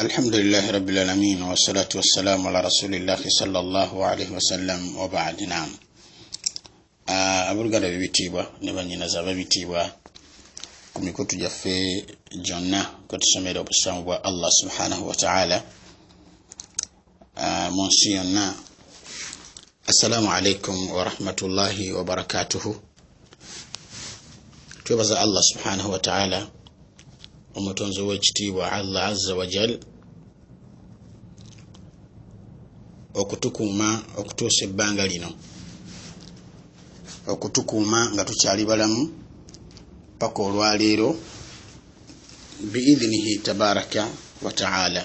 الحمد لله رب العالمين والصلاة والسلام على رسول الله صلى الله عليه وسلم وبعد نعم abuluganda bebitiibwa ne banyinaza babitiibwa ku mikutu gyaffe gyonna kwe tusomera obusamu bwa allah subhanahu wataala mu nsi yonna assalamu alaikum warahmatullahi wabarakatuhu twebaza allah subhanahu wataala omutonzi w'ekitiibwa allah azza wajal okutukuuma okutuusa ebbanga lino. Okutukuuma nga tukyali balamu paka olwaleero biidhinihi tabaraka wataala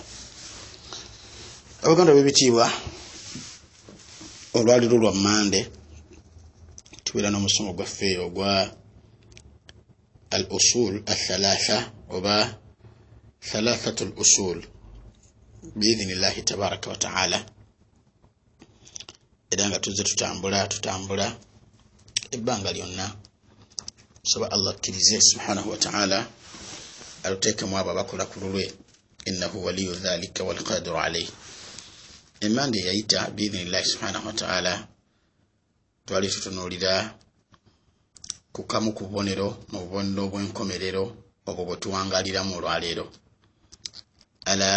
abaganda bebitiibwa olwaleero lwa mande tubeera n'omusomo gwaffe ogwa al usul athalatha oba thalathatu l usul biidhinillahi tabaraka wataala era nga tuzze tutambula tutambula. Ebbanga lyonna soba allah akkirize subhanahu wataala aluteekemu abo abakola ku lulwe. Innahu waliyu dhalika walqadiru alaih emanda eyayita biidhinillahi subhanahu wataala twali tutunuulira ku kamu ku bubonero mu bubonero bw'enkomerero obwo bwe tuwangaliramu olwaleero. Ala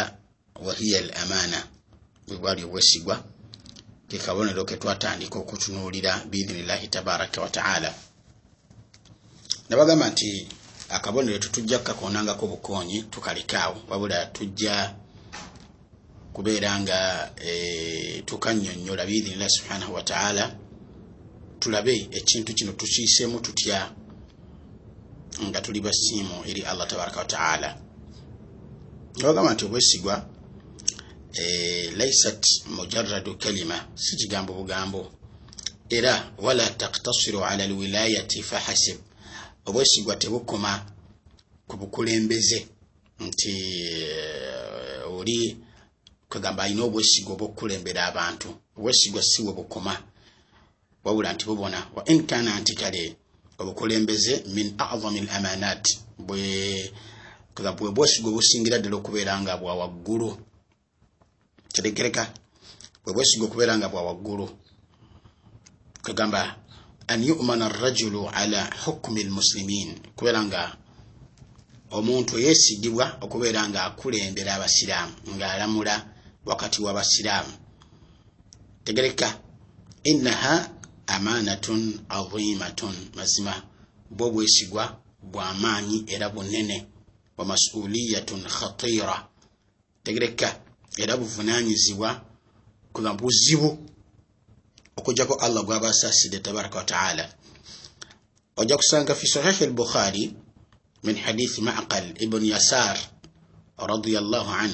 wahiya al amaana bwe bwali obwesigwa ke kabonero ke twatandika okutunuulira biidhinillahi tabaraka wataala nabagamba nti akabonero tetujja kukakonangako bukonyi tukalekaawo wabula tujja kubeera nga e, tukanyonyola biidhinillahi subhanahu wataala tulabe ekintu kino tukiiseemu tutya nga tuli basiimu eri allah tabaraka wataala nabagamba nti obwesigwa e, laisat mujaradu kalima si kigambo bugambo. Era wala taktasiru ala lwilayati fahasib. Obwesigwa tebukoma ku bukulembeze. Nti uh, oli kwegamba alina obwesigwa obwokukulembera abantu. Obwesigwa siwe bukoma. Wabula nti bubona wa in kana nti kale obukulembeze min azami l amanat bwe bwe bwesigwa obusingira ddala okubeera nga bwa kitegereka bwe bwesigwa okubeera nga bwa waggulu. Kwegamba an yumana arrajulu ala hukumi lmuslimin kubeera nga omuntu yeesigibwa okubeera nga akulembera abasiraamu ng'alamula wakati w'abasiraamu tegereka innaha amanatun azimatun. Mazima bwe bwesigwa bwamaanyi era bunene. Wa masuliyatun khatira. Tegereka era buvunanyizibwa kuba buzibu okujjako allah gwaba asaasidde tabaraka wataala ojja kusanga fi sahihi albukhari min hadithi maqal ibn yasar radiallahu an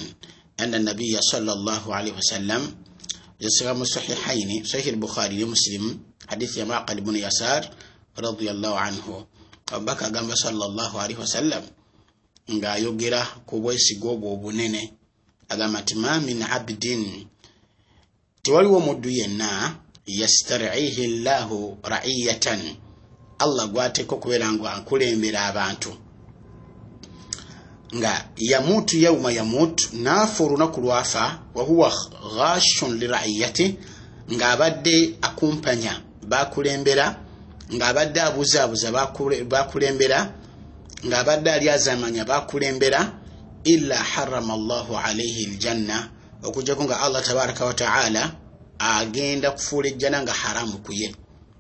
ana nabiya sallallahu alaihi wasallam yasira mu sahihaini sahihi albukhari ne muslim hadithi ya maqal ibn yasar radiallahu anhu. Abubaka agamba sallallahu alaihi wasallam ng'ayogera ku bwesigo obwo obunene agamba nti ma min abdin. Tewaliwo omuddu yenna yastar'ihi llahu ra'iyatan. Allah gwateeka okubeera nga akulembera abantu. Nga yamuutu yauma yamuut naafa olunaku lwafa wahuwa ghashun lira'iyati ng'abadde akumpanya bakulembera ng'abadde abuzaabuza bakulembera ng'abadde ali azamanya bakulembera illa harama allahu alaihi ljanna okujjako nga allah tabaraka wataala agenda kufuula ejjana nga haramu kuye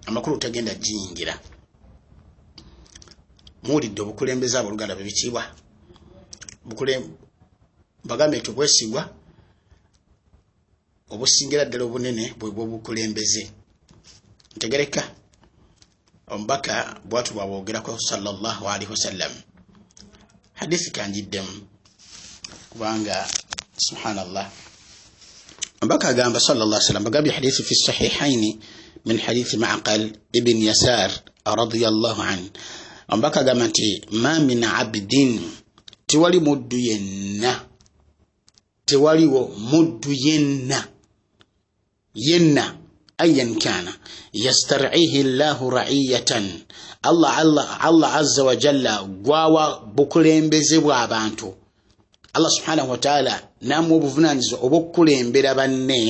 amakulu tagenda giyingira. Muwulidde obukulembeze abooluganda bebitiibwa bagambe nti obwesigwa obusingira ddala obunene bwebwa obukulembeze ntegereka omubaka bwatu bwabwogerako salllah alaihi wasallam. Hadithi kanjiddemu kubanga subhanallah. Omubaka agamba salllah sallam bagambye hadithi fi sahihaini min hadithi macqal ibn yasar radiallahu an omubaka agamba nti ma min abdin tewali muddu yenna. Tewaliwo muddu yenna. Yenna. Ayan kana. Yastar'ihi llahu ra'iyatan. Allah allah allah azza wa jalla gwawa bukulembeze bw'abantu allah subhanahu wataala namuwa obuvunanyizibwa obwokukulembera banne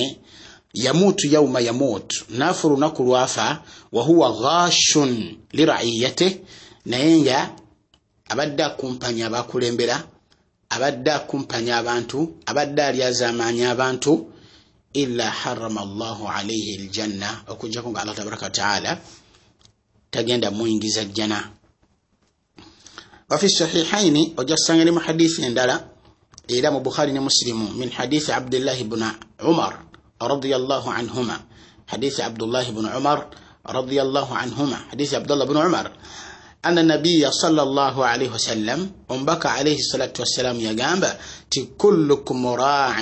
yamuutu yauma yamuutu naafa olunaku lwafa wahuwa ghashun liraiyate naye nga abadde akumpanya abakulembera abadde akumpanya abantu abadde alyazaamaanyi abantu illa harama llahu alaihi ljanna okujjako nga allah tabaraka wataala tagenda muyingiza jjana. Wafi sahihaini ojja kusanga ne mu hadithi endala era mu bukhari ne muslimu min hadithi abdillahi bna umar radiallahu anhuma hadithi abdullahi bnu umar radiallahu anhuma hadithi abdullah bnu umar أن النبي صلى الله عليه وسلم أنبك عليه الصلاة والسلام يقام كلكم راع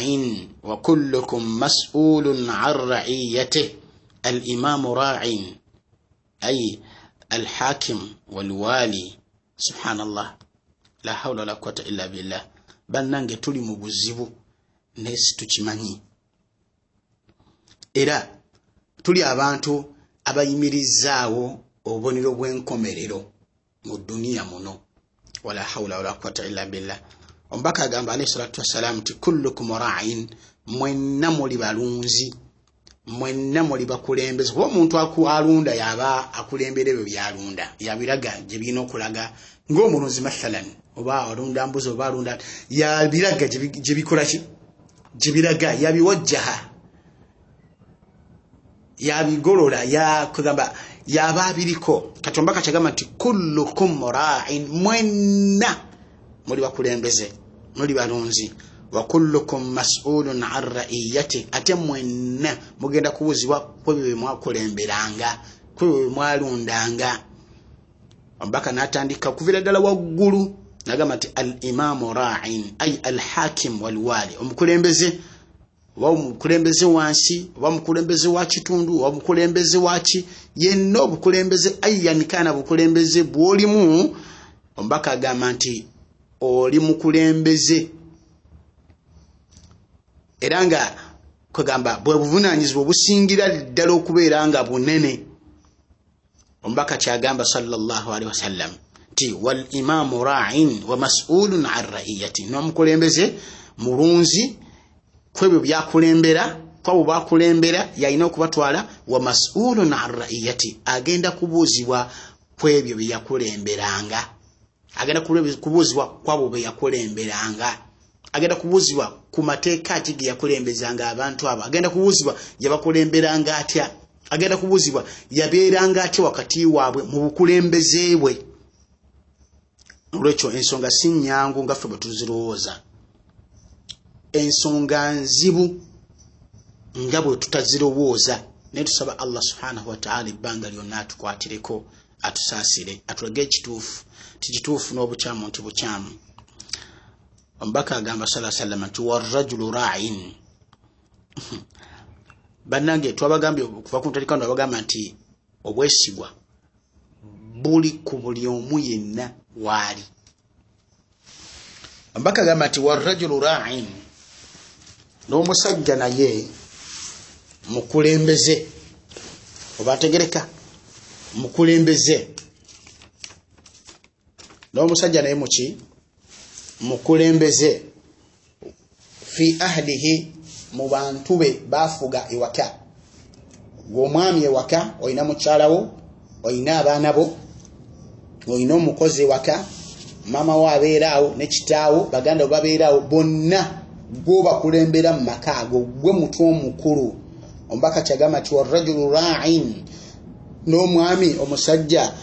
وكلكم مسؤول عن رعيته الإمام راع أي الحاكم والوالي سبحان الله لا حول ولا قوة إلا بالله bannange tuli mu buzibu naye situkimanyi. Era tuli abantu abayimirizzaawo obubonero bw'enkomerero mu dduniya muno. Wala hawula wala quwata illa billah. Omubaka agamba alayhi salatu wassalaamu ti kullukum raain mwenna muli balunzi mwenna muli bakulembeze. Kuba omuntu alunda yaba akulembera ebyo byalunda yabiraga gye birina okulaga ngaomulunzi mathalan oba alunda mbuzi oba alunda yabiraga gye bikolaki gye biraga yabiwajjaha yabigolola yakugamba yaba abiriko. Kati ombaka kyagamba nti kullukum ra'in mwenna muli bakulembeze muli balunzi. Wa kullukum mas'ulun an ra'iyati ate mwenna mugenda kubuuzibwa kwebyo bye mwakulemberanga kwebyo bye mwalundanga ombaka n'atandika okuvira ddala waggulu nagamba nti al imamu ra'in ay al hakim walwali omukulembeze oba omukulembeze wansi oba omukulembeze wa kitundu oba omukulembeze waki yenna obukulembeze ayyanikana bukulembeze bwolimu omubaka agamba nti oli mukulembeze. Era nga kwegamba bwe buvunanyizibwa obusingira ddala okubeera nga bunene omubaka kyagamba salllahalihi wasallam nti walimamu ra'in wa mas'ulun an ra'iyati n'omukulembeze mulunzi kwebyo byakulembera kwabo bakulembera yalina okubatwala wa masulun an raiyati agenda kubuuzibwa kwebyo byeyakulemberanga agenda kubuuzibwa kwabo beyakulemberanga agenda kubuuzibwa ku mateeka ki ge yakulembezanga abantu abo. Agenda kubuuzibwa yabakulemberanga atya agenda kubuuzibwa yabeeranga atya wakati waabwe mu bukulembeze bwe? Olwekyo ensonga si nyangu nga ffe bwe tuzirowooza. Ensonga nzibu nga bwe tutazirowooza. Naye tusaba allah subhanahu wataala ebbanga lyonna atukwatireko atusaasire atulage ekituufu tikituufu n'obukyamu nti bukyamu. Omubaka agamba saa salama nti warajulu ra'in bannange twabagambye okuva ku ntalikano abagamba nti obwesigwa buli ku buli omu yenna waali. Omubaka agamba nti warajulu ra'in n'omusajja naye mukulembeze oba ntegereka mukulembeze. N'omusajja naye muki mukulembeze. Fi ahlihi mu bantu be bafuga ewaka. Gweomwami ewaka olina mukyalawo olina abaana bo olina omukozi ewaka mama wo abeeraawo ne kitaawo baganda bo babeeraawo bonna gwobakulembera mu maka ago gwe mutwe omukulu. Omubaka kyagamba ti warajulu ra'in n'omwami omusajja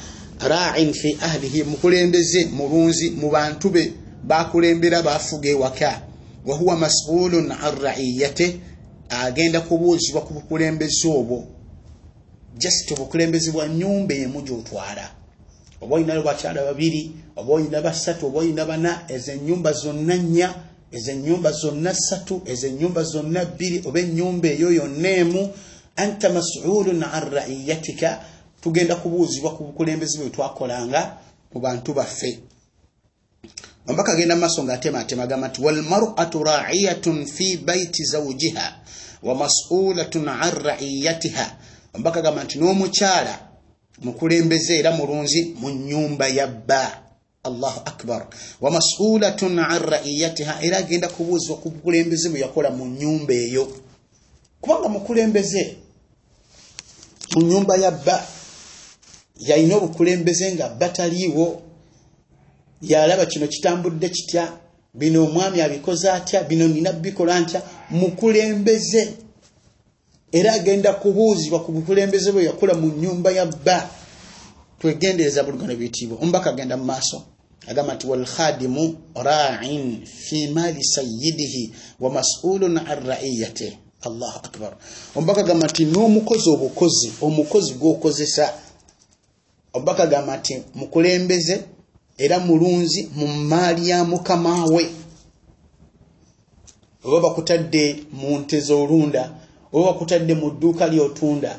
ra'in fi ahlihi mukulembeze mulunzi mu bantu be bakulembera bafuga ewaka wahuwa masulun an ra'iyate agenda kubuuzibwa ku bukulembeze obwo. Just obukulembeze bwa nyumba emu gyotwala. Oba olina bakyala babiri oba olina basatu oba olina bana ezo enyumba zonna nnya ezo enyumba zonna ssatu ezo enyumba zonna bbiri oba ennyumba eyo yonna emu anta masulun an raiyatika. Tugenda kubuuzibwa ku bukulembeze bwe twakolanga mu bantu baffe ombaka agenda maaso ngaatematema agamba nti walmaratu raiyatun fi baiti zawjiha wa masulatun an raiyatiha. Ombaka agamba nti n'omukyala mukulembeze era mulunzi mu nyumba ya bba. Allahu akbar. Wamasulatun an raiyatiha era agenda kubuuzibwa ku bukulembeze bwe yakola mu nyumba eyo. Kubanga mukulembeze mu nyumba ya bba yalina obukulembeze nga bataliiwo yalaba kino kitambudde kitya? Bino omwami abikoze atya? Bino nina bikola ntya? Mukulembeze. Era agenda kubuuzibwa ku bukulembeze bwe yakola mu nyumba ya bba. Twegendereza bulugano biyitibwa omubaka agenda mu maaso. Agamba nti walkhadimu ra'in fi mali sayidihi wa masulun an raiyate allahu akbar. Omubaka agamba nti n'omukozi obukozi omukozi gwokozesa. Omubaka agamba nti mukulembeze era mulunzi mu maali ya mukama we. Oba bakutadde mu nte z'olunda oba bakutadde mu dduuka lyotunda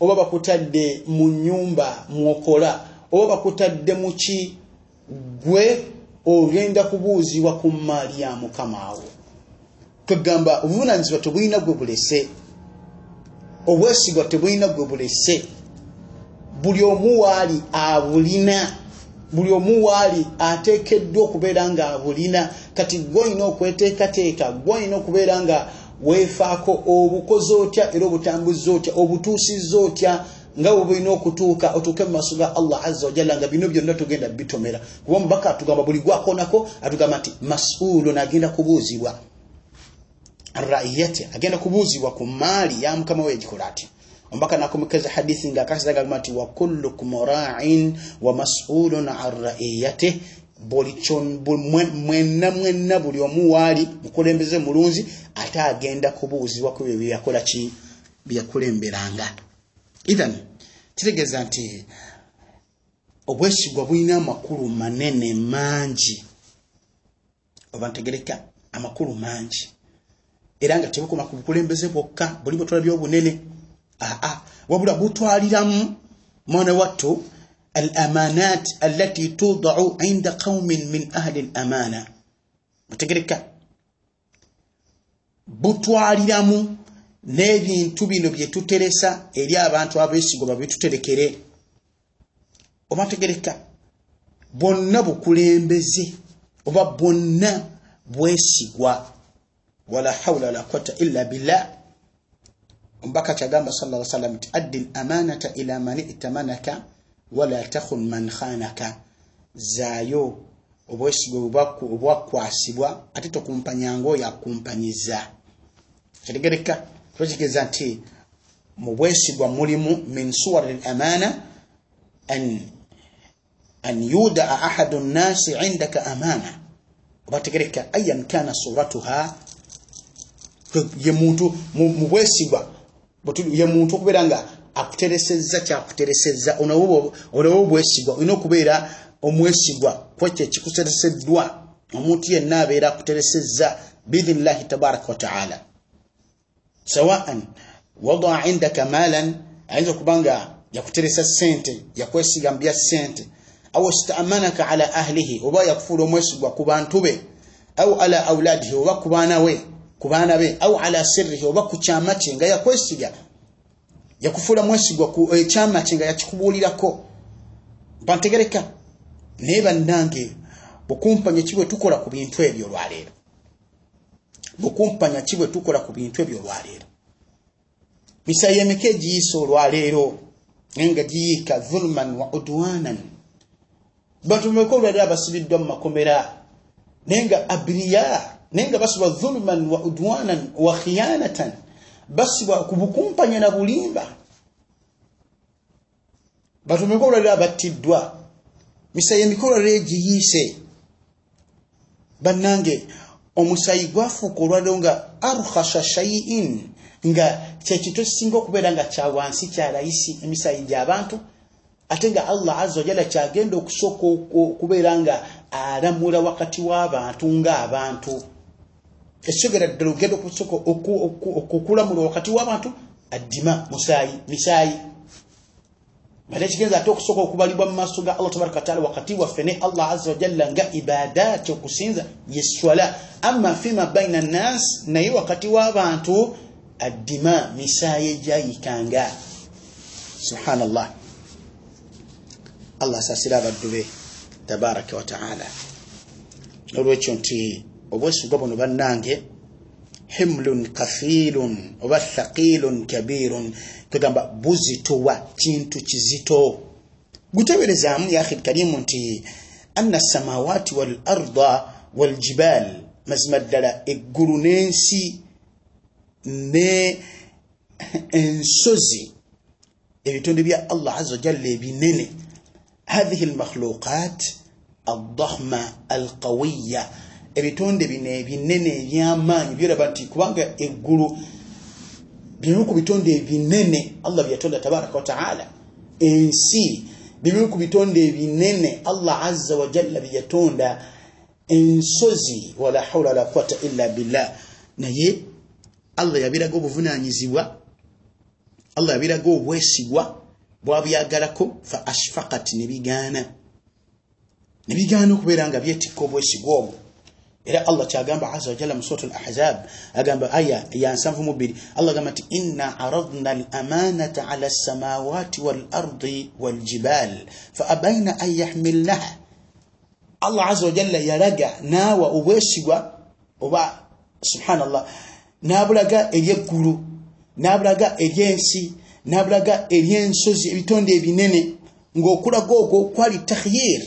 oba bakutadde mu nyumba mwokola oba bakutadde mu ki gwe ogenda kubuuzibwa ku maali ya mukama wo. Twegamba obuvunanyizibwa tebulina gwe bulese obwesigwa tebulina gwe bulese. Buli omu waali abulina buli omu waali ateekeddwa okubeera nga abulina kati gwe olina okweteekateeka gwe olina okubeera nga weefaako obukozi otya era obutambuzi otya obutuusizza otya nga bwe bulina okutuuka otuuke mu maaso ga allah azza wajalla nga bino byonna tugenda bitomera. Kuba omubaka atugamba buli gwakonako atugamba nti masulun agenda kubuuzibwa. Raiyati agenda kubuuzibwa ku maali ya mukama we yagikola atya omubaka nakomekeza hadithi nga akasiragagamba nti wakullukum ra'in wa masulun an raiyati. Mwenna mwenna buli omu waali mukulembeze mulunzi ate agenda kubuuzibwa ku byo byeyakola ki? Byeyakulemberanga ethan kitegeeza nti obwesigwa bulina amakulu manene mangi. Oba ntegereka amakulu mangi. Era nga tebukoma ku bukulembeze bwokka buli bwetwala byobunene aa wabula butwaliramu mwana wattu alamanat allati tudau inda qaumin min ahli lamana mutegereka. Butwaliramu n'ebintu bino byetuteresa eri abantu abeesigwa babituterekere obategereka. Bwonna bukulembeze oba bwonna bwesigwa. Wala hawla wala quwata illa billah omubaka kyagamba sal salam nti addi lamanata ila man itamanaka wala takhun man khanaka. Zaayo obwesigwa obwakwasibwa ate tokumpanyanga oyo akumpanyiza kitegereka twekitegeeza nti mu bwesigwa mulimu min suwar lamana an an yudaa ahadu nnasi indaka amana. Obategereka ayan kana suratuha? Ye muntu mu bwesigwa ye muntu okubeera nga akuteresezza kyakuteresezza. Olwo obwesigwa olina okubeera omwesigwa. Kwekyo ekikutereseddwa. Omuntu yenna abeera akuteresezza biidhinillahi tabaraka wataala sawaan wadaa indaka maalan ayinza okuba nga yakuteresa sente yakwesiga mbya sente au stamanaka ala ahlihi oba yakufuula omwesigwa ku bantu be. Au ala auladihi oba ku baana we ku baana be au ala sirrihi oba ku kyama kye nga yakwesiga yakufuula mwesigwa ku ekyama kye nga yakikubuulirako. Mpantegereka naye bannange bukumpanya ki bwe tukola ku bintu ebyo olwaleero bukumpanya ki bwe tukola ku bintu ebyo olwaleero misayi emeka egiyisa olwaleero nga giyiika dhulman wa udwanan. Bantu bameka olwaleero abasibiddwa mu makomera naye nga abiriya naye nga basibwa dhulman wa udwanan wa khiyanatan. Basibwa ku bukumpanya na bulimba. Bantu bameka olwaleero abattiddwa misayi emikolo leero egiyiise bannange omusayi gwafuuka olwaleero nga arkhasa shaiin nga kyekintu ekisinga okubeera nga kya wansi kya layisi emisayi gy'abantu ate nga allah azza wajalla kyagenda okusooka okubeera nga alamula wakati w'abantu ng'abantu ekisogera ddala ogenda okusooka okulamula wakati w'abantu addima musaayi misaayi. Ate kigenza ate okusooka okubalibwa mu maaso ga allah tabaraka wataala wakati waffe ne allah azza wajalla nga ibadaati okusinza yeswala amma fima baina nnas naye wakati w'abantu addima misaayi egyayikanga. Subhanallah. Allah asaasira abaddu be tabaraka wataala olwekyo nti obwesigwa buno bannange himlun kathilun oba thaqilun kabirun. Kwegamba buzitowa kintu kizito. Guteberezaamu yahi karimu nti anna samawati wal arda waljibal mazima ddala eggulu n'ensi ne ensozi ebitonde bya allah aza wajalla ebinene. Hathihi almakhluqat aldahma alqawiya ebitonde bino ebinene ebyamaanyi byolaba nti kubanga eggulu bimu ku bitonde ebinene allah byeyatonda tabaraka wataala ensi bimu ku bitonde ebinene allah aza wajalla byeyatonda ensozi wala hawla wala quwata illa billah. Naye allah yabiraga obuvunanyizibwa allah yabiraga obwesigwa bwabyagalako fa ashfaqat nebigaana nebigaana okubeera nga byetikka obwesigwa obwo era allah kyagamba aza wajalla mu surat al-ahzab agamba aya ya nsanvu mu bbiri allah agamba nti inna aradna al-amanata ala as-samawati wal-ardi wal-jibal fa abaina an yahmilnaha. Allah aza wajalla yalaga naawa obwesigwa oba subhanallah n'abulaga ery'eggulu n'abulaga ery'ensi n'abulaga ery'ensozi ebitonde ebinene ng'okulaga okwo kwali takhyir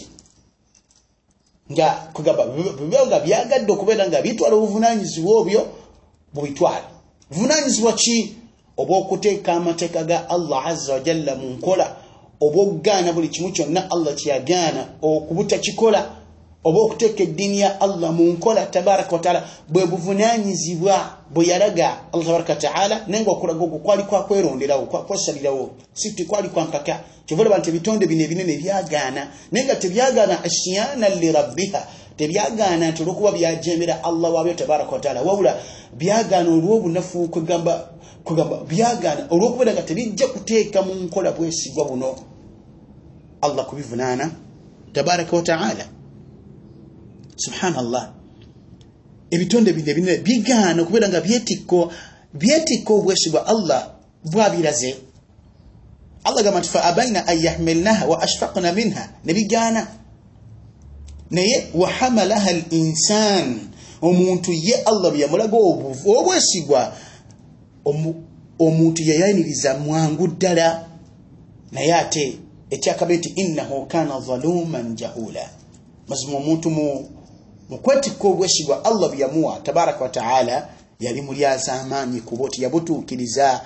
nga kugamba bibeho nga byagadde okubeera nga bitwala obuvunanyizibwa obyo bubitwale buvunanyizibwa ki? Obw'okuteeka amateeka ga allah azza wajalla mu nkola oba okugaana buli kimu kyonna allah kyeyagaana okubutakikola oba okuteeka eddiini ya allah mu nkola tabaraka wataala bwe buvunanyizibwa bwe yalaga allah tabaraka wataala naye nga okulaga okwo kwali kwakweronderawo kwakwesalirawo si kwali kwampaka kyovalaba nti ebitonde bino ebinene byagaana naye nga tebyagaana asiyana lirabbiha tebyagaana nti olwokuba byajemera allah waabyo tabaraka wataala wabula byagaana olw'obunafu kwegamba byagaana olw'okubeera nga tebijja kuteeka mu nkola bwesigwa buno. Allah kubivunaana tabaraka wataala subhanallah. Ebitonde bino ebinene bigaana okubeera nga byetikko byetikko obwesigwa allah bwabiraze. Allah gamba nti fa abaina an yahmilnaha wa ashfaqna minha. Ne bigaana. Naye wahamalaha al insan omuntu ye allah byeyamulaga obwesigwa omuntu yayaniriza mwangu ddala. Naye ate ekyakabe nti innahu kana zaluman jahula. Mazima omuntu mukwetikka obwesigwa allah byeyamuwa tabaraka wataala yali mulyaza amaanyi kuba oti yabutuukiriza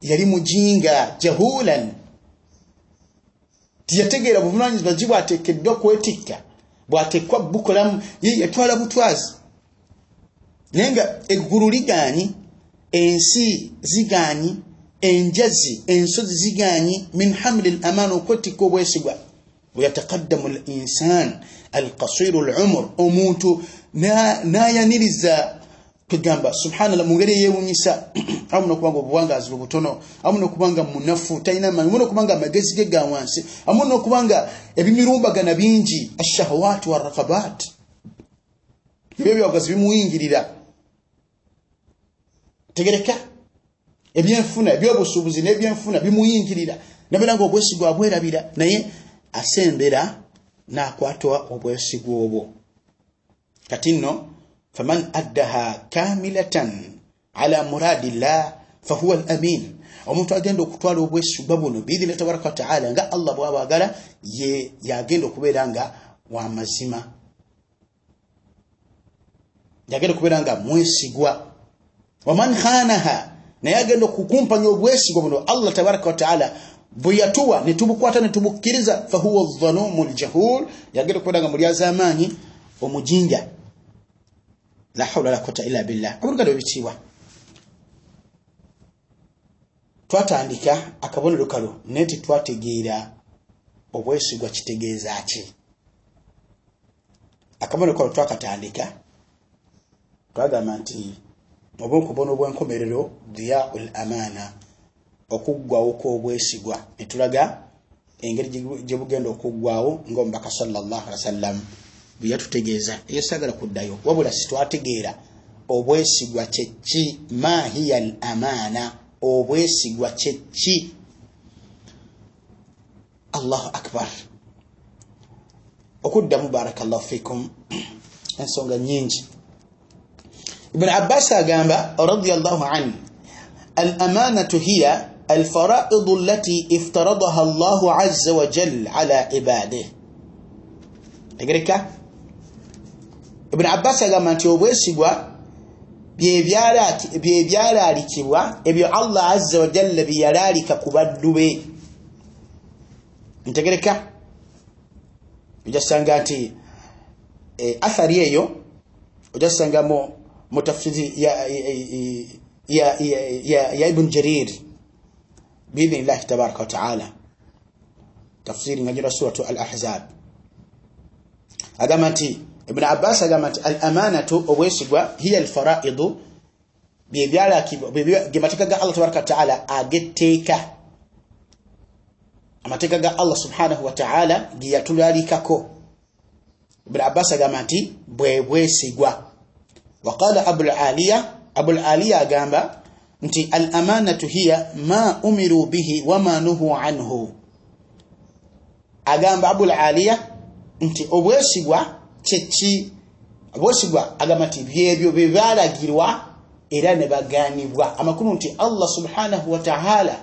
yali mujinga jahulan tiyategeera buvunanyizibwa gi bwateekeddwa kwetikka bwateekwa bukolamu ye yatwala butwazi. Naye nga eggulu liganyi ensi ziganyi enjazi ensozi ziganyi min hamli l amaana okwetikka obwesigwa weyatakaddamu l insan alkasiru l umur omuntu nayaniriza kugamba subhanallah mu ngeri eyewunyisa amu nokubanga obuwangazi bubutono amu nokubanga munafu talina manyi amu nokubanga amagezi ge ga wansi amu nokubanga ebimirumbagana bingi ashahawati warakabat ebyo ebyawagazi bimuyingirira tegereka. Ebyenfuna ebyobusuubuzi nebyenfuna bimuyingirira nabeera nga obwesigwa abwerabira naye asembera nakwatwa obwesigwa obwo. Kati nno faman addaha kamilatan ala muradi llah fahuwa al amin omuntu agenda okutwala obwesigwa buno biidhina tabaraka wataala nga allah bwabagala ye yagenda okubeera nga wamazima yagenda okubeera nga mwesigwa. Waman khanaha naye agenda okukumpanya obwesigwa buno allah tabaraka wataala bwe yatuwa netubukwata netubukkiriza fahuwa dhalumu ljahul yagenda okubeera nga mulyaza amaanyi omujinja. La hawla wala quwata illa billah. Abuluganda webitiibwa twatandika akabonero kalo naye tetwategeera obwesigwa kitegeeza ki. Akabonero kalo twakatandika twagamba nti oba okubona obwenkomerero diyau l amaana okuggwawo kw'obwesigwa. Netulaga engeri gye bugenda okuggwawo ngaomubaka sallallahu alaihi wasallam bwe yatutegeeza eyo sagala kuddayo. Wabula sitwategeera obwesigwa kyeki ma hiya al amaana obwesigwa kyeki allahu akbar. Okuddamu barakallahu fikum ensonga nyingi ibn abbas agamba radiallahu an alamanatu hiya الفرائض التي افترضها الله عز وجل على عباده. Tegereka ibuni abbas agamba nti obwesigwa byebyalaalikibwa ebyo allah azza wajalla byeyalaalika ku baddu be. Ntegereka? Ojasanga nti e, athari eyo ojasanga mu tafsiri ya ibuni jarir. Biidhnillahi tabaraka wataala tafsiri ngajira suratu al ahzab agamba nti ibn abbas agamba nti al amanatu obwesigwa hiya al faraidu byemateeka ga allah tabaraka wataala agetteeka amateeka ga allah subhanahu wataala geyatulalikako ibn abbas agamba nti bwe bwesigwa. Waqala abulaliya abulaliya agamba nti al amanatu hiya ma umiru bihi wama nuhu anhu. Agamba abulaliya nti obwesigwa kyeki obwesigwa agamba nti byebyo byebalagirwa era ne baganibwa amakulu nti allah subhanahu wataala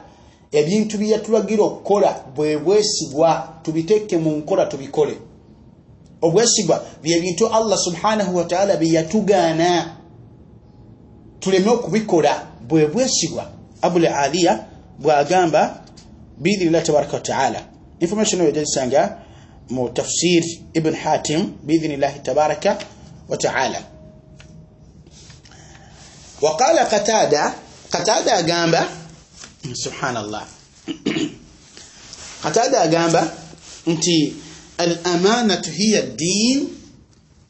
ebintu byeyatulagira okukola bwe bwesigwa tubiteeke mu nkola tubikole. Obwesigwa byebintu allah subhanahu wataala byeyatugaana tuleme okubikola bwe bwesigwa abul aliya bwagamba biidhnillah tabaraka wataala information eyo jagisanga mu tafsir ibn hatim biidhnillahi tabaraka wataala وقال قتادة قتادة أجامبا سبحان الله قتادة أجامبا أنت الأمانة هي الدين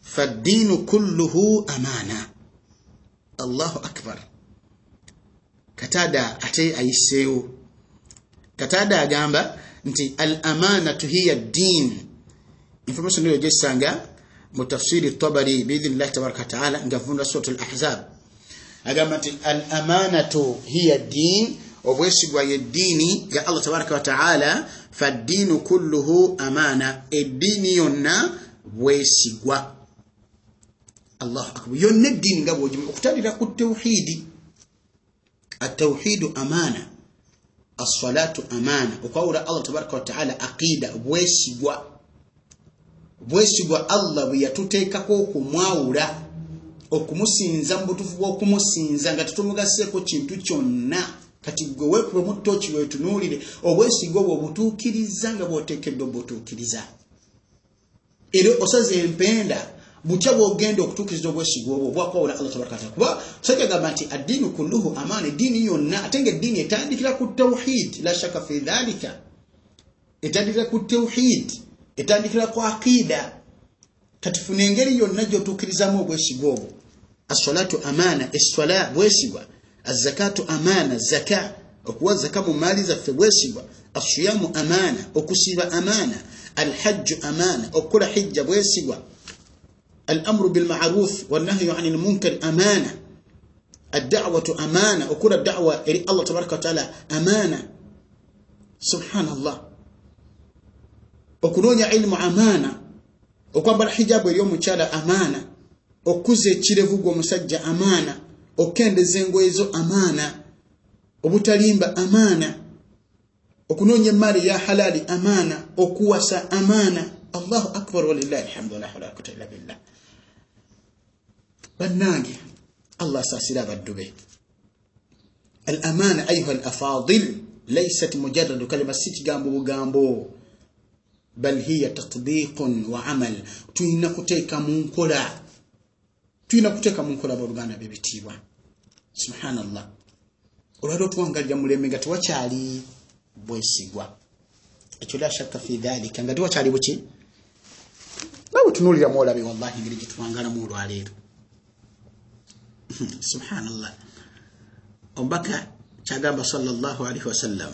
فالدين كله allahu akbar. Kataada ate ayiseewo kataada agamba nti al amanatu hiya ddin information eyo gyessanga mu tafsiri tabari biidhinillahi tabaraka wataala nga vunula surat al ahzab. Agamba nti al amanatu hiya ddin obwesigwa yeddiini ya allah tabaraka wataala faddiinu kulluhu amaana eddiini yonna bwesigwa. Allahu akbar. Yonna eddiini nga bwogima okutandira ku tawhidi atawhidu amaana assalatu amaana. Okwawula allah tabaraka wataala aqida bwesigwa bwesigwa allah bwe yatuteekako okumwawula okumusinza mu butuufu bw'okumusinza nga tetumugaseeko kintu kyonna. Kati gwe weekubemu ttooki weetunuulire obwesigwa obwo obutuukiriza nga bw'oteekeddwa obutuukiriza. Era osaza empenda butya bw'ogenda okutuukiriza obwesigwa obwo bwakwawula allah tabaraka wataala kuba sakagamba nti addiini kulluhu amaana eddiini yonna ate nga eddiini etandikira ku tawhid la shaka fi dhalika. Etandikira ku tawhid etandikira ku aqida kati funa engeri yonna gy'otuukirizamu obwesigwa obwo. Assalatu amaana esswala bwesigwa. Azakatu amaana zaka okuwa zaka mu maali zaffe bwesigwa. Asiyamu amaana okusiiba amaana. Alhajju amaana okukola hijja bwesigwa alamru bilmaruf wannahyu ani lmunkari amaana addawatu amaana okukola dawa eri allah tabaraka wataala amaana subhanallah okunoonya ilimu amaana okwambala hijabu eri omukyala amaana okuza ekirevu gwe omusajja amaana okukendeza engoye zo amaana obutalimba amaana okunoonya emaali ya halaali amaana okuwasa amaana allahu akbar walillahi alhamdu wala hawla wala quwwata illa billah bannange. Allah asaasira abaddu be. Al amaana ayuha al afadil laysat mujarradu kalima si kigambo bugambo. Bal hiya tatbiqun wa amal. Tulina kuteeka mu nkola tulina kuteeka mu nkola abooluganda bebitiibwa subhanallah. Olwali otuwangalira mulembe nga tewakyali bwesigwa. Ekyo la shakka fi dhalika. Nga tewakyali buki? Nawe tunuulira mwolabe wallahi engeri gyetuwangalamu olwaleero subhanallah. Omubaka kyagamba salllahu alaihi wasallam.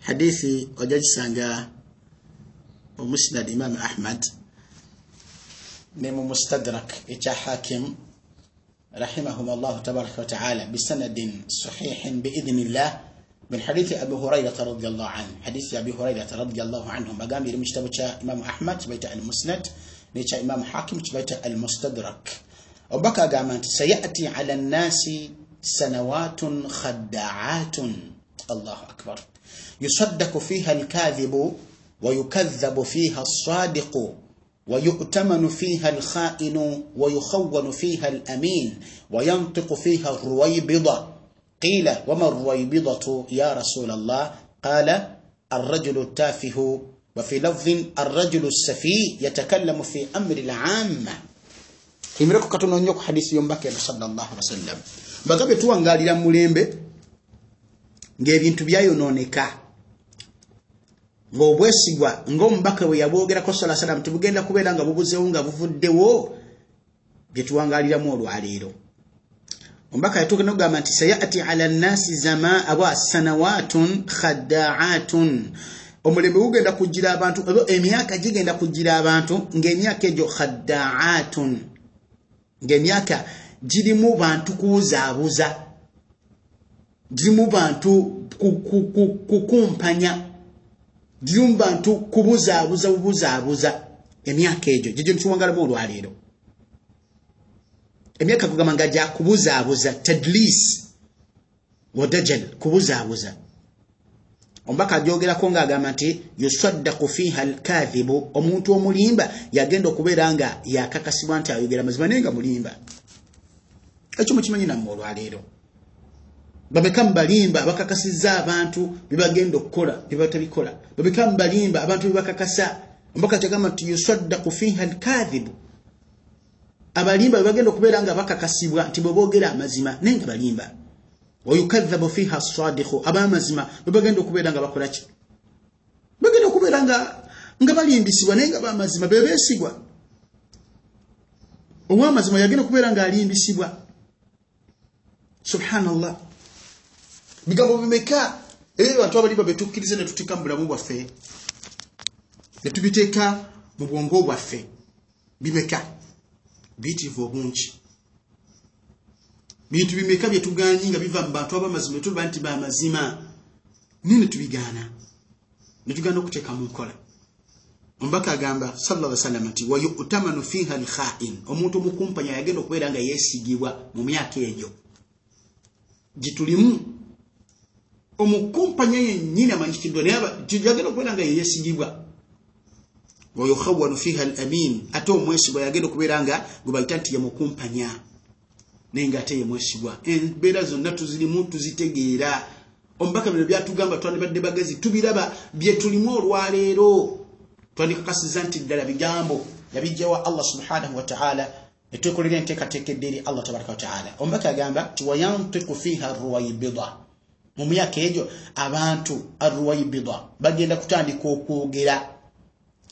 Hadisi ojja kisanga omusnad imaamu ahmad. Ne mu mustadrak ekya hakim rahimahum allahu tabaraka wataala bisanadin sahihin biidhnillah من حديث أبي هريرة رضي الله عنه حديث أبي هريرة رضي الله عنه مقام يرمي كتاب إمام أحمد بيت المسند نيتا إمام حاكم بيت المستدرك obubaka agamba nti sayati ala nnaasi sanawatun khaddaatun. Allahu akbar. Yusaddaku fiiha alkadhibu wayukadhabu fiiha assaadiqu ويؤتمن فيها الخائن ويخون فيها الأمين وينطق فيها الرويبضة قيل وما الرويبضة يا رسول الله قال الرجل التافه وفي لفظ الرجل السفي يتكلم في أمر العامة imireko katono nnyo ku hadisi y'omubaka eno sallallahu wasallam. Mbagabye tuwangaalira mu mulembe ng'ebintu byayonooneka. Ng'obwesigwa ng'omubaka bwe yabwogerako sala salam tebugenda kubeera nga bubuzeewo nga buvuddewo bye tuwangaaliramu olwaleero. Omubaka yatuuka nokugamba nti sayati ala nnasi zama aba sanawatun khaddaatun omulembe gugenda kujjira abantu emyaka gigenda kujjira abantu ng'emyaka egyo khaddaatun ng'emyaka girimu bantu kuwuzaabuza girimu bantu kukumpanya girimu bantu kubuzaabuza bubuzaabuza. Emyaka egyo gyegyo nikiwangalamu olwaleero. Emyaka kugamba nga gyakubuzaabuza tadlis wadajal kubuzaabuza omubaka ajogerako ng'agamba nti yusaddaku fiha alkathibu omuntu omulimba yagenda okubeera nga yakakasibwa nti ayogera mazima naye nga mulimba. Ekyo mukimanyi namme olwaleero. Babeka mubalimba bakakasizza abantu bebagenda okukola byebatabikola babeka mubalimba abantu bebakakasa omubaka kyagamba nti yusaddaku fiha alkathibu abalimba bebagenda okubeera nga bakakasibwa nti bweboogera amazima naye nga balimba wayukadhabu fiha sadiku abamazima bebagenda okubeera nga bakola ki bagenda okubeera nga balimbisibwa naye nga bamazima bebesigwa owamazima yagenda okubeera nga alimbisibwa subhanallah bigambo bimeka era abantu abalimba betukkiriza netuteeka mu bulamu bwaffe netubiteeka mu bwongo bwaffe bimeka biyitirivu obungi bintu bimeka byetuganyi nga biva mu bantu abamazima? Netuba nti bamazima naye netubigaana netugaana okuteeka mu nkola. Omubaka agamba sallallahu wasallam nti wayutamanu fiha alkhain. Omuntu omukumpanya yagenda okubeera nga yeesigibwa mu myaka egyo. Gitulimu omukumpanya yennyini amanyikiddwa naye yagenda okubeera nga yeyesigibwa wayukhawanu fiha alamin ate omwesigwa yagenda okubeera nga gwe bayita nti yemukumpanya naye nga ate yemwesigwa embeera zonna tuzirimu tuzitegeera. Omubaka bino byatugamba twandibadde bagezi tubiraba byetulimu olwaleero. Twandikakasiza nti ddala bigambo yabijjawa allah subhanahu wataala netwekolera enteekateeka edde eri allah tabaraka wataala omubaka agamba ti wayantiku fiha ruwaibida mu myaka egyo abantu arruwaibida bagenda kutandika okwogera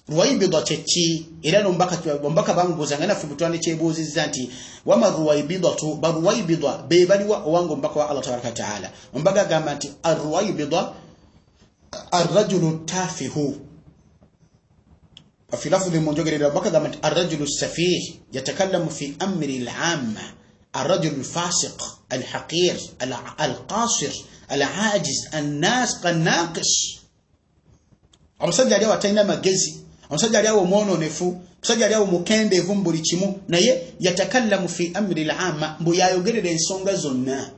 ruwaibida kyeki era nomubaka bamubuuza nga naffe butwane kyebuuzizza nti wama ruwaibidatu baruwaibida be baliwa owange omubaka wa allah tabaraka wataala omubaka agamba nti aruwaibida arrajulu tafihu. Fi lafdhi munjogerera omubaka agamba nti arrajulu safih yatakallamu fi amri lamma الرجل الفاسق الحقير القاصر العاجز الناس الناقص omusajja ali awatalina magezi. Omusajja ali awo omwononefu omusajja ali awo mukendeevu mu buli kimu naye yatakallamu fi amri lama mbu yayogerera ensonga zonna.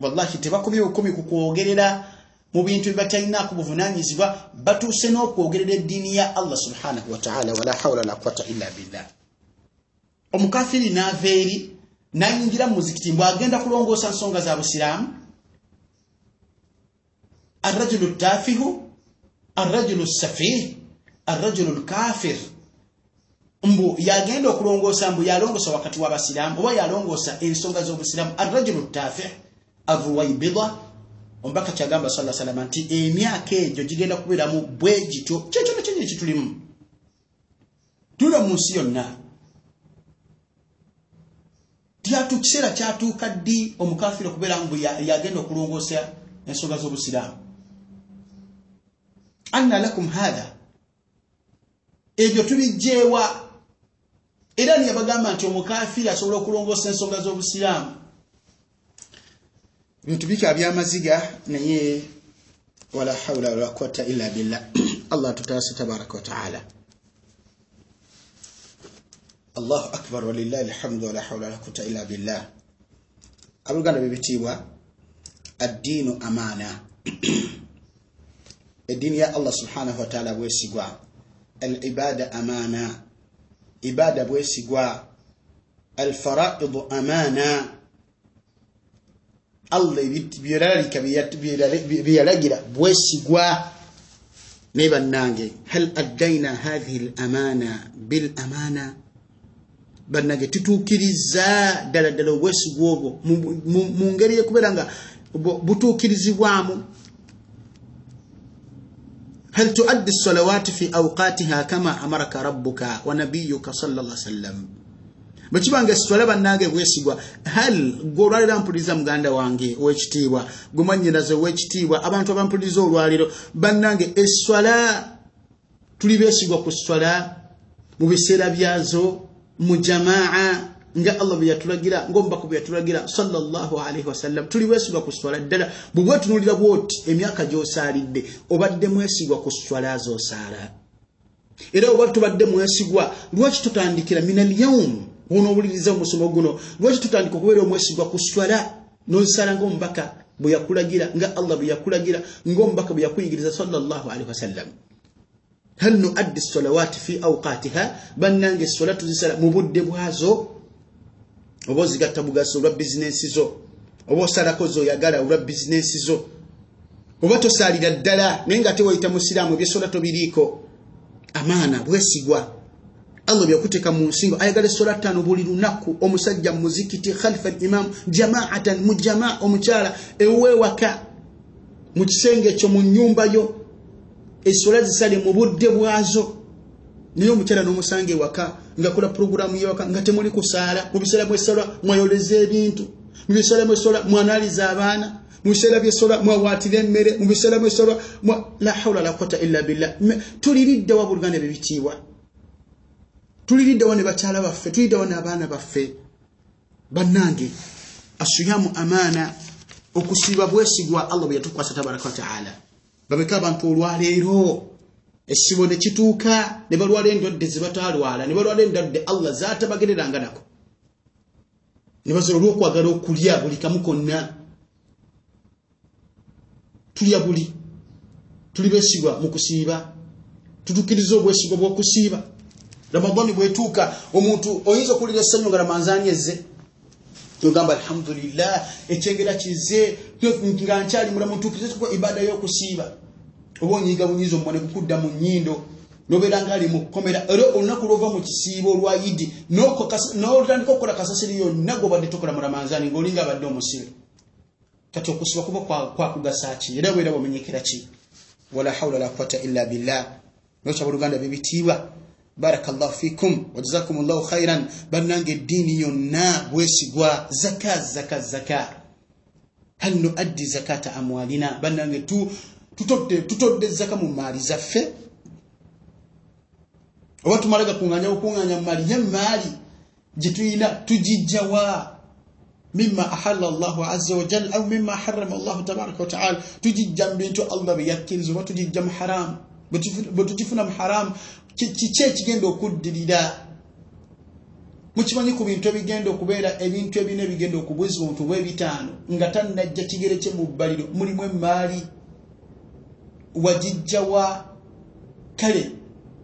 Wallahi tebakubye bukumi ku kwogerera mu bintu byebatalinaku buvunanyizibwa batuuse n'okwogerera eddiini ya allah subhanahu wataala wala hawla la quwata illa billah. Omukafiri naava eri nayingira mu muzikiti mbw agenda kulongoosa nsonga za busiraamu. Arrajulu tafihu arrajulu safih arrajulu lkafir mbu yagenda okulongoosa mbu yalongoosa wakati w'abasiraamu oba yalongoosa ensonga z'obusiraamu. Arrajulu tafih arruwaibida omubaka kyagamba sala salama nti emyaka egyo gigenda kubeeramu bwe gityo. Kyekyona kyenyini kitulimu tula mu nsi yonna. Tyatu kiseera kyatuuka ddi omukafiri okubeera mbu yagenda okulongoosa ensonga z'obusiraamu? Anna lakum hatha ebyo tubijjeewa. Era niyabagamba nti omukafiri asobola okulongoosa ensonga z'obusiraamu. Bintu bika byamaziga naye wala haula wala quwata illa billah. Allah tutaase tabaraka wataala allahu akbar walillahi alhamdu wala haula wala quwata illa billah. Abooluganda bebitiibwa addiinu amaana. Eddiini ya allah subhanahu wataala bwesigwa al ibada amaana ibada bwesigwa. Al faraidu amaana allah byelalika byeyalagira bwesigwa. Naye bannange hal addaina hathihi l amaana bil amaana bannange tutuukiriza ddala ddala obwesigwa obwo. Mu ngeri yekubeera nga butuukirizibwamu هل تؤدي الصلوات في أوقاتها كما أمرك ربك ونبيك صلى الله عليه وسلم bwekibanga esitwala bannange bwesigwa hal gweolwaliro ampuliriza muganda wange owekitiibwa gwemanyiraze owekitiibwa abantu abampuliriza olwaliro bannange eswala tuli beesigwa ku swala mu biseera byazo mu jamaa nga allah bwe yatulagira ngaomubaka bwe yatulagira salllahalaihi wasallam tuli beesigwa ku swala ddala. Bwe bwetunulira bwoti emyaka gyosaalidde obadde mwesigwa ku swala zosaala. Era oba tubadde mwesigwa lwaki tutandikira min alyawum wonoowuliriza omusomo guno lwaki tutandika okubeera omwesigwa ku swala? Nozisala ngaomubaka bwe yakulagira nga allah bwe yakulagira ngaomubaka bwe yakuyigiriza salllahalaihi wasallam hal nuaddi salawati fi awqatiha bannange esola tuzisala mu budde bwazo oba ozigatta bugaso olwa bizinensi zo. Oba osalako zoyagala olwa bizinensi zo. Oba tosaalira ddala naye nga tewayita musiraamu ebyesola tobiriiko. Amaana bwesigwa. Allah byakuteeka mu nsingo. Ayagala esola ttaano buli lunaku. Omusajja muzikiti khalifa imam jamaatan mu jamaa omukyala eweewaka mu kisenge ekyo mu nyumba yo esola zisale mu budde bwazo. Naye omukyala n'omusanga ewaka ngakola puroguramu yewaka nga temuli kusaala mu biseera mwesola mwayoleza ebintu mu biseera mwesola mwanaliza abaana mu biseera byesola mwawaatira emmere mu biseera mwesola la haula la quwata illa billah. Tuliriddewa buluganda bebitiibwa tuliriddewa ne bakyala baffe? Tuliriddewa n'abaana baffe? Bannange asuyamu amaana okusiiba bwesigwa allah bwe yatukwasa tabaraka wataala babeka abantu olwaleero essibo ne kituuka ne balwala endwadde zebatalwala ne balwala endwadde allah zatabagereranga nako. Ne bazola olwokwagala okulya buli kamu konna. Tulya buli. Tuli besigwa mu kusiiba. Tutukiriza obwesigwa bw'okusiiba. Ramadani bwetuuka omuntu oyinza okuwulira essanyu nga ramanzaani ezze? Ogamba alhamdulillah ekyengera kize nga nkyali mulamu ntuukirize ibada y'okusiiba oba onyiga bunyiza omumwa ne gukudda mu nnyindo nobeera nga ali mu kukomera era olunaku lwova mu kisiibo olwa idi n'otandika okukola kasasiri yonna gobadde tokola mu ramanzaani ng'olinga abadde omusibe kati okusiba kuba kwakugasa ki? Era bwera bwamenyekera ki? Wala haula la quwata illa billah. Nokya buluganda bebitiibwa barakallahu fikum wajazakum llahu khairan bannanga eddiini yonna bwesigwa zaka zaka zaka. Hal nuaddi zakata amwalina? Bannange tutodde zaka mu maali zaffe. Oba tumala gakuŋŋanya bukuŋŋanya mu maali yemaali gye tuyina tugijjawa mima ahalla llahu aza wajal au mima harama llahu tabaraka wataala tugijja mu bintu allah bye yakkiriza oba tugijja mu haramu bwe tukifuna mu haramu kiki ekigenda okuddirira? Mukimanyi ku bintu ebigenda okubeera ebintu ebina ebigenda okubwezibwa omuntu bwebitaano nga tannajja kigere kye mu bbaliro mulimu emaali wagijjawa kale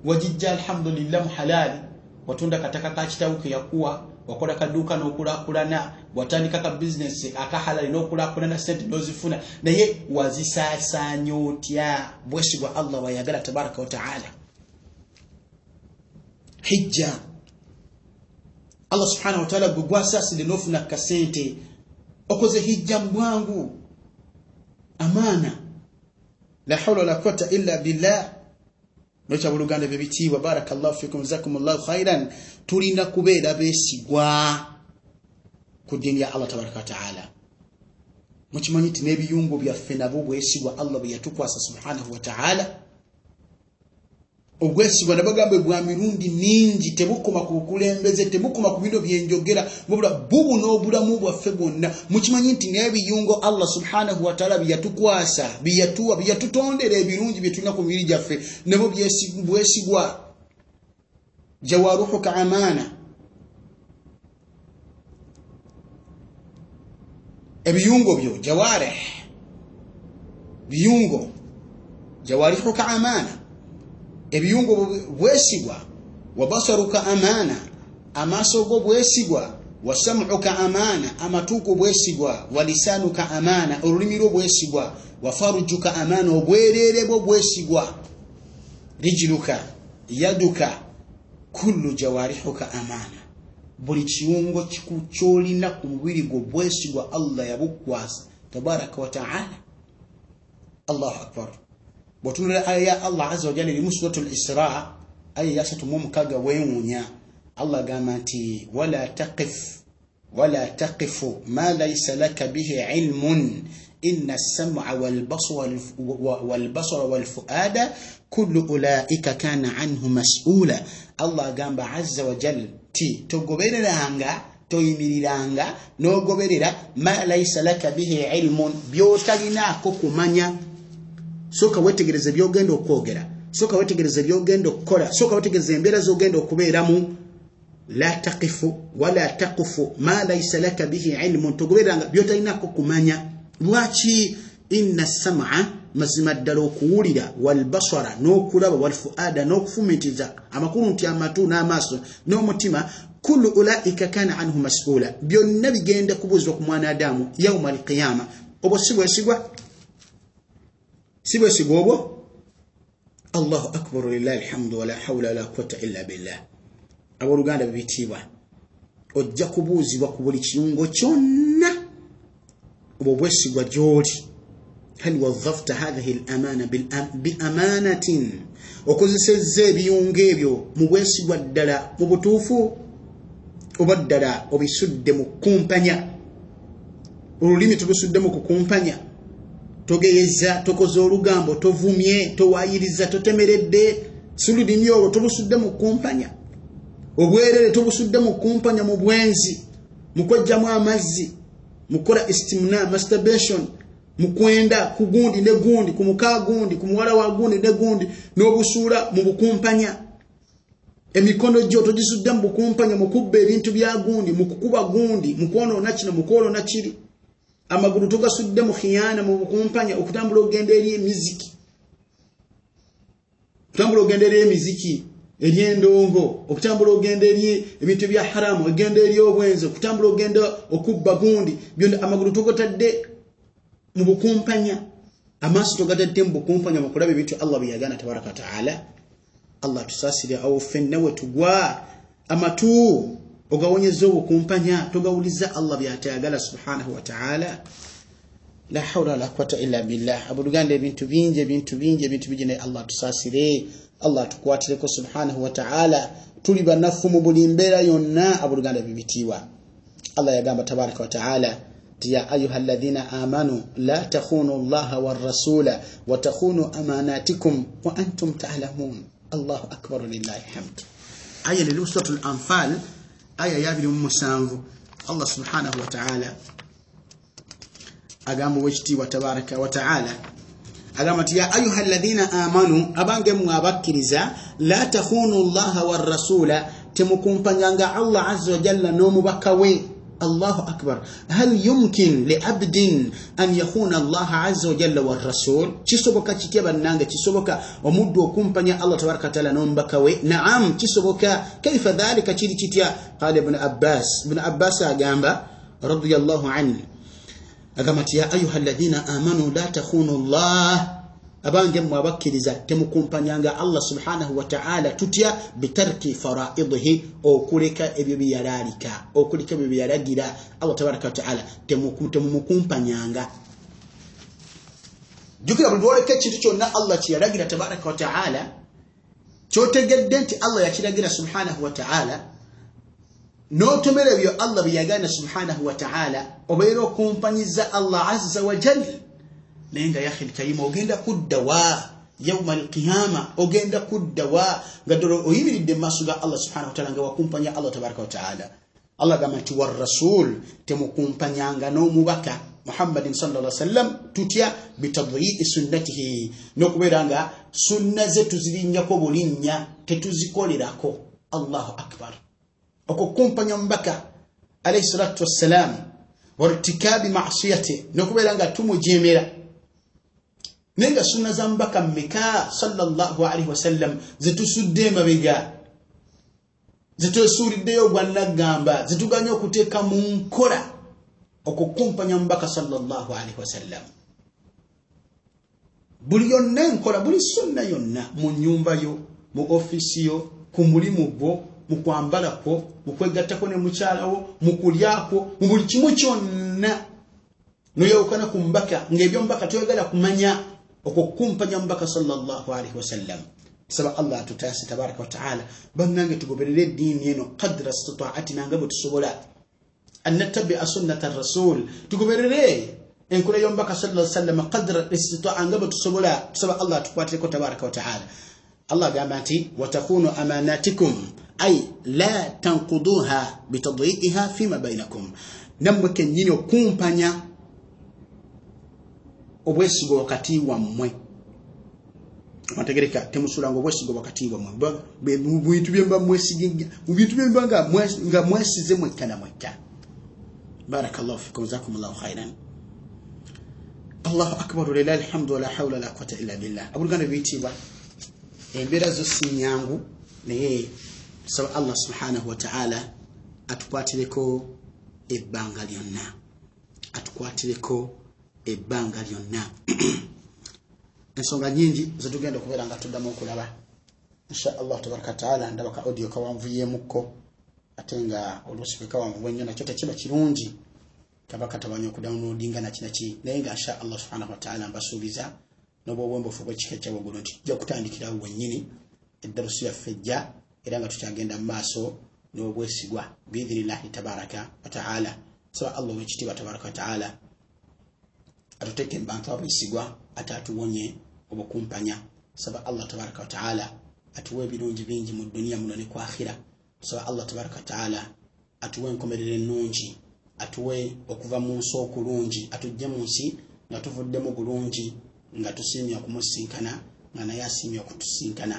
wagijja alhamdulillah mu halaali watunda kataka ka kitabu ke yakuwa wakola kaduuka n'okulaakulana watandika ka bizinesi akahalali n'okulaakulana sente n'ozifuna naye wazisaasaanya otya? Bwesigwa allah wayagala tabaraka wataala hijja. Allah subhanahu wataala gwe gwasaasire n'ofuna kasente okoze hijja mu bwangu. Amaana la hawla wala quwata illa billah. Nokya buluganda bebitiibwa barakallahu fikum jazakum llahu khairan. Tulina kubeera beesigwa ku ddiini ya allah tabaraka wataala mukimanyi nti n'ebiyungo byaffe nabo bwesigwa allah bwe yatukwasa subhanahu wataala obwesigwa nabagamba bwa mirundi mingi tebukoma ku bukulembeze tebukoma ku bino byenjogera wabula bubu n'obulamu bwaffe bwonna. Mukimanyi nti n'ebiyungo allah subhanahu wataala byeyatukwasa byeyatuwa byeyatutondera ebirungi byetulina ku mibiri gyaffe. Nabo bwesigwa. Jawaruhuka amaana ebiyungo byo jawareh biyungo. Jawarihuka amaana ebiyungo bwesigwa wabasaruka amaana amaaso go bwesigwa wasamuka amaana amatuuko bwesigwa walisanuka amaana olulimi lwo bwesigwa wafarujuka amaana obwereere bwo bwesigwa. Rijiruka yaduka kullu jawarihuka amaana. Buli kiwungo kyolina ku mubiri gwo bwesigwa allah yabukwasa tabaraka wataala allahu akbar bwotunula aya ya allah aza wajala erimu suratu lisra aya yasatu mu mukaga wewuunya allah agamba nti wala taqif wala taqifu ma laisa laka bihi ilmun. Ina alsam'a walbasara walfuada kullu ulaika kana anhu mas'ula allah agamba aza wajal ti togobereranga toyimiriranga nogoberera ma laisa laka bihi ilmun. Byotalinaako kumanya soka wetegereza byogenda okwogera. Soka wetegereza byogenda okukola. Soka wetegereza embeera zogenda okubeeramu. La taqifu wala taqufu ma laisa laka bihi ilmun. Togobereranga byotalinako kumanya. Lwaki ina sama mazima ddala okuwulira walbasara n'okulaba walfuada n'okufumitiza amakulu nti amatu n'amaaso n'omutima kullu ulaika kana anhu masula byonna bigenda kubuuzibwa ku mwanadamu yauma alqiyama obwo si bwesigwa si bwesigwa obwo allahu akbar lilahi alhamdu wala hawla wala quwata illa billah. Abooluganda bibitiibwa ojja kubuuzibwa ku buli kiyungo kyonna. Obwo bwesigwa gy'oli. Hal wadhafta hadhihi lamana biamanatin okozesezza ebiyungo ebyo mu bwesigwa ddala mu butuufu? Oba ddala obisudde mu kukumpanya olulimi tulusudde mu kukumpanya togeyeza tokoze olugambo tovumye towayiriza totemeredde. Si lulimi olwo tobusudde mu kukumpanya obwerere tobusudde mu kukumpanya mu bwenzi. Mukwejjamu amazzi mukola istimna masturbation. Mukwenda ku gundi ne gundi ku muka gundi ku muwala wa gundi ne gundi n'obusuula mu bukumpanya. Emikono gyo togisudde mu bukumpanya mu kubba ebintu bya gundi mu kukuba gundi mu kwonoona kino mu kwonoona kiri amagulu togasudde mu khiyana mu bukumpanya okutambula okugenda eri emiziki. Okutambula okugenda eri emiziki eri endongo okutambula okugenda eri ebintu bya haramu okugenda eri obwenzi okutambula okugenda okubba gundi byonna amagulu togatadde mu bukumpanya. Amaaso togatadde mu bukumpanya mu kulaba ebintu allah bye yagana tabaraka wataala allah tusaasire awo ffenna we tugwa amatu ogawonyeza obukumpanya togawuliza allah byatayagala subhanahu wataala la hawla wala quwata illa billah. Abuluganda ebintu bingi ebintu bingi ebintu bingi naye allah tusaasire allah tukwatireko subhanahu wataala tuli banafu mu buli mbeera yonna abuluganda bibitiibwa. Allah yagamba tabaraka wataala ti ya ayuha alladhina amanu la takhunu llaha warasula watakhunu amanatikum wa antum talamun. Allahu akbar lillahi hamd aya lili suratu lanfal aya yabiri mu musanvu. Allah subhanahu wataala agamba owekitiibwa tabaraka wataala agamba nti ya ayuha alladhina amanu abange mmwe abakkiriza la takhunu llaha warasula temukumpanyanga allah aza wajalla n'omubaka we allahu akbar. hal yumkin liabdin an yakhuna allaha aza wajalla warasul kisoboka kitya bannange kisoboka omuddu okumpanya allah tabaraka wataala n'omubaka we naam kisoboka kaifa dhalika kiri kitya qala ibnu abbas ibnu abbas agamba radiallahu anhu agamba nti ya ayuha alladhina amanu la takhunu llah abange mmwe abakkiriza temukumpanyanga allah subhanahu wataala tutya bitarki faraidihi okuleka ebyo byeyalaalika okuleka ebyo byeyalagira. Allah tabaraka wataala temumukumpanyanga. Jukira buli lwoleka ekintu kyonna allah kyeyalagira tabaraka wataala kyotegedde nti allah yakiragira subhanahu wataala n'otomera ebyo allah byeyagana subhanahu wataala obeera okumpanyiza allah azza wajal naye nga yahi lkarima ogenda kuddawa yauma alqiyama ogenda kuddawa nga ddala oyimiridde mu maaso ga allah subhanahu wataala nga wakumpanya allah tabaraka wataala allah gamba nti warasul temukumpanyanga n'omubaka muhammadin alaihi wasallam tutya bitadyi'i sunnatihi. N'okubeera nga sunna ze tuzirinnyako bulinnya tetuzikolerako allahu akbar. Okukumpanya omubaka alaihi salatu wassalam wartikabi masiyate n'okubeera nga tumujeemera naye nga sunna za mubaka mmeka? Sallallahu alaihi wasallam zetusudde emabega. Zetwesuuliddeyo gwannagamba zetuganya okuteeka mu nkola okukumpanya mubaka sallallahu alaihi wasallam buli yonna enkola buli sunna yonna mu nyumba yo mu ofisi yo ku mulimu gwo mu kwambala kwo mu kwegattako ne mukyalawo mu kulyakwo mu buli kimu kyonna. Noyawukana ku mubaka ngaebyomubaka toyagala kumanya okukumpanya mubaka sallallahu alaihi wasallam. Saba allah atutaase tabaraka wataala bannange tugoberere eddiini eno qadra istitaatina nga bwe tusobola. Annatabia sunnata rasul tugoberere enkola y'omubaka sala sallam qadra istitaa nga bwe tusobola. Tusaba allah atukwatireko tabaraka wataala allah agamba nti watakunu amanatikum ay la tankuduha bitadyiiha fima bainakum nammwe kennyini okumpanya obwesigo wakati wammwe. Mategereka temusulanga obwesigo wakati wammwe. Mubintu byemba mwesiginga mubintu byemba nga mwesize mwekka na mwekka. Barakallahu fikum jazakumullahu khairan. Allahu akbar lilahi alhamdu wala hawla wala quwata illa billah. Abuluganda biyitibwa embeera zo si nyangu naye tusaba allah subhanahu wataala atukwatireko ebbanga lyonna. Atukwatireko ebbanga lyonna. Ensonga nyingi zetugenda okubeera nga tuddamu okulaba. Insha allah tabaraka wataala ndaba ka audio kawanvuyemukko ate nga oluusi bwe kawanvu ennyo nakyo tekiba kirungi. Kaba katabanya okudownloadinga nakinaki naye nga insha allah subhanahu wataala mbasuubiza n'obwobwembufu bwekika ekyawaggulu nti tujja kutandikirawo wennyini eddarusi yaffe ejja era nga tukyagenda mu maaso n'obwesigwa biidhinillahi tabaraka wataala saba allah owekitiibwa tabaraka wataala atuteeke mubantu abwesigwa ate atuwonye obukumpanya. Saba allah tabaraka wataala atuwa ebirungi bingi mu duniya muno ne ku akhira saba allah tabaraka wataala atuwe enkomerero ennungi atuwe okuva mu nsi okulungi atujje mu nsi nga tuvuddemu bulungi nga tusiimye okumusinkana nga naye asiimye okutusinkana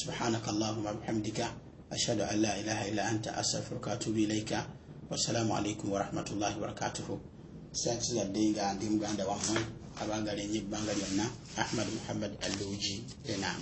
subhanaka allahuma bihamdika ashhadu an la ilaha illa anta astaghfiruka atubu ilaika wassalamu alaikum warahmatullahi wabarakatuhu sakizadde nga ndi muganda wammwe abaagala enyo ebbanga lyonna ahmad muhammad alluuji enam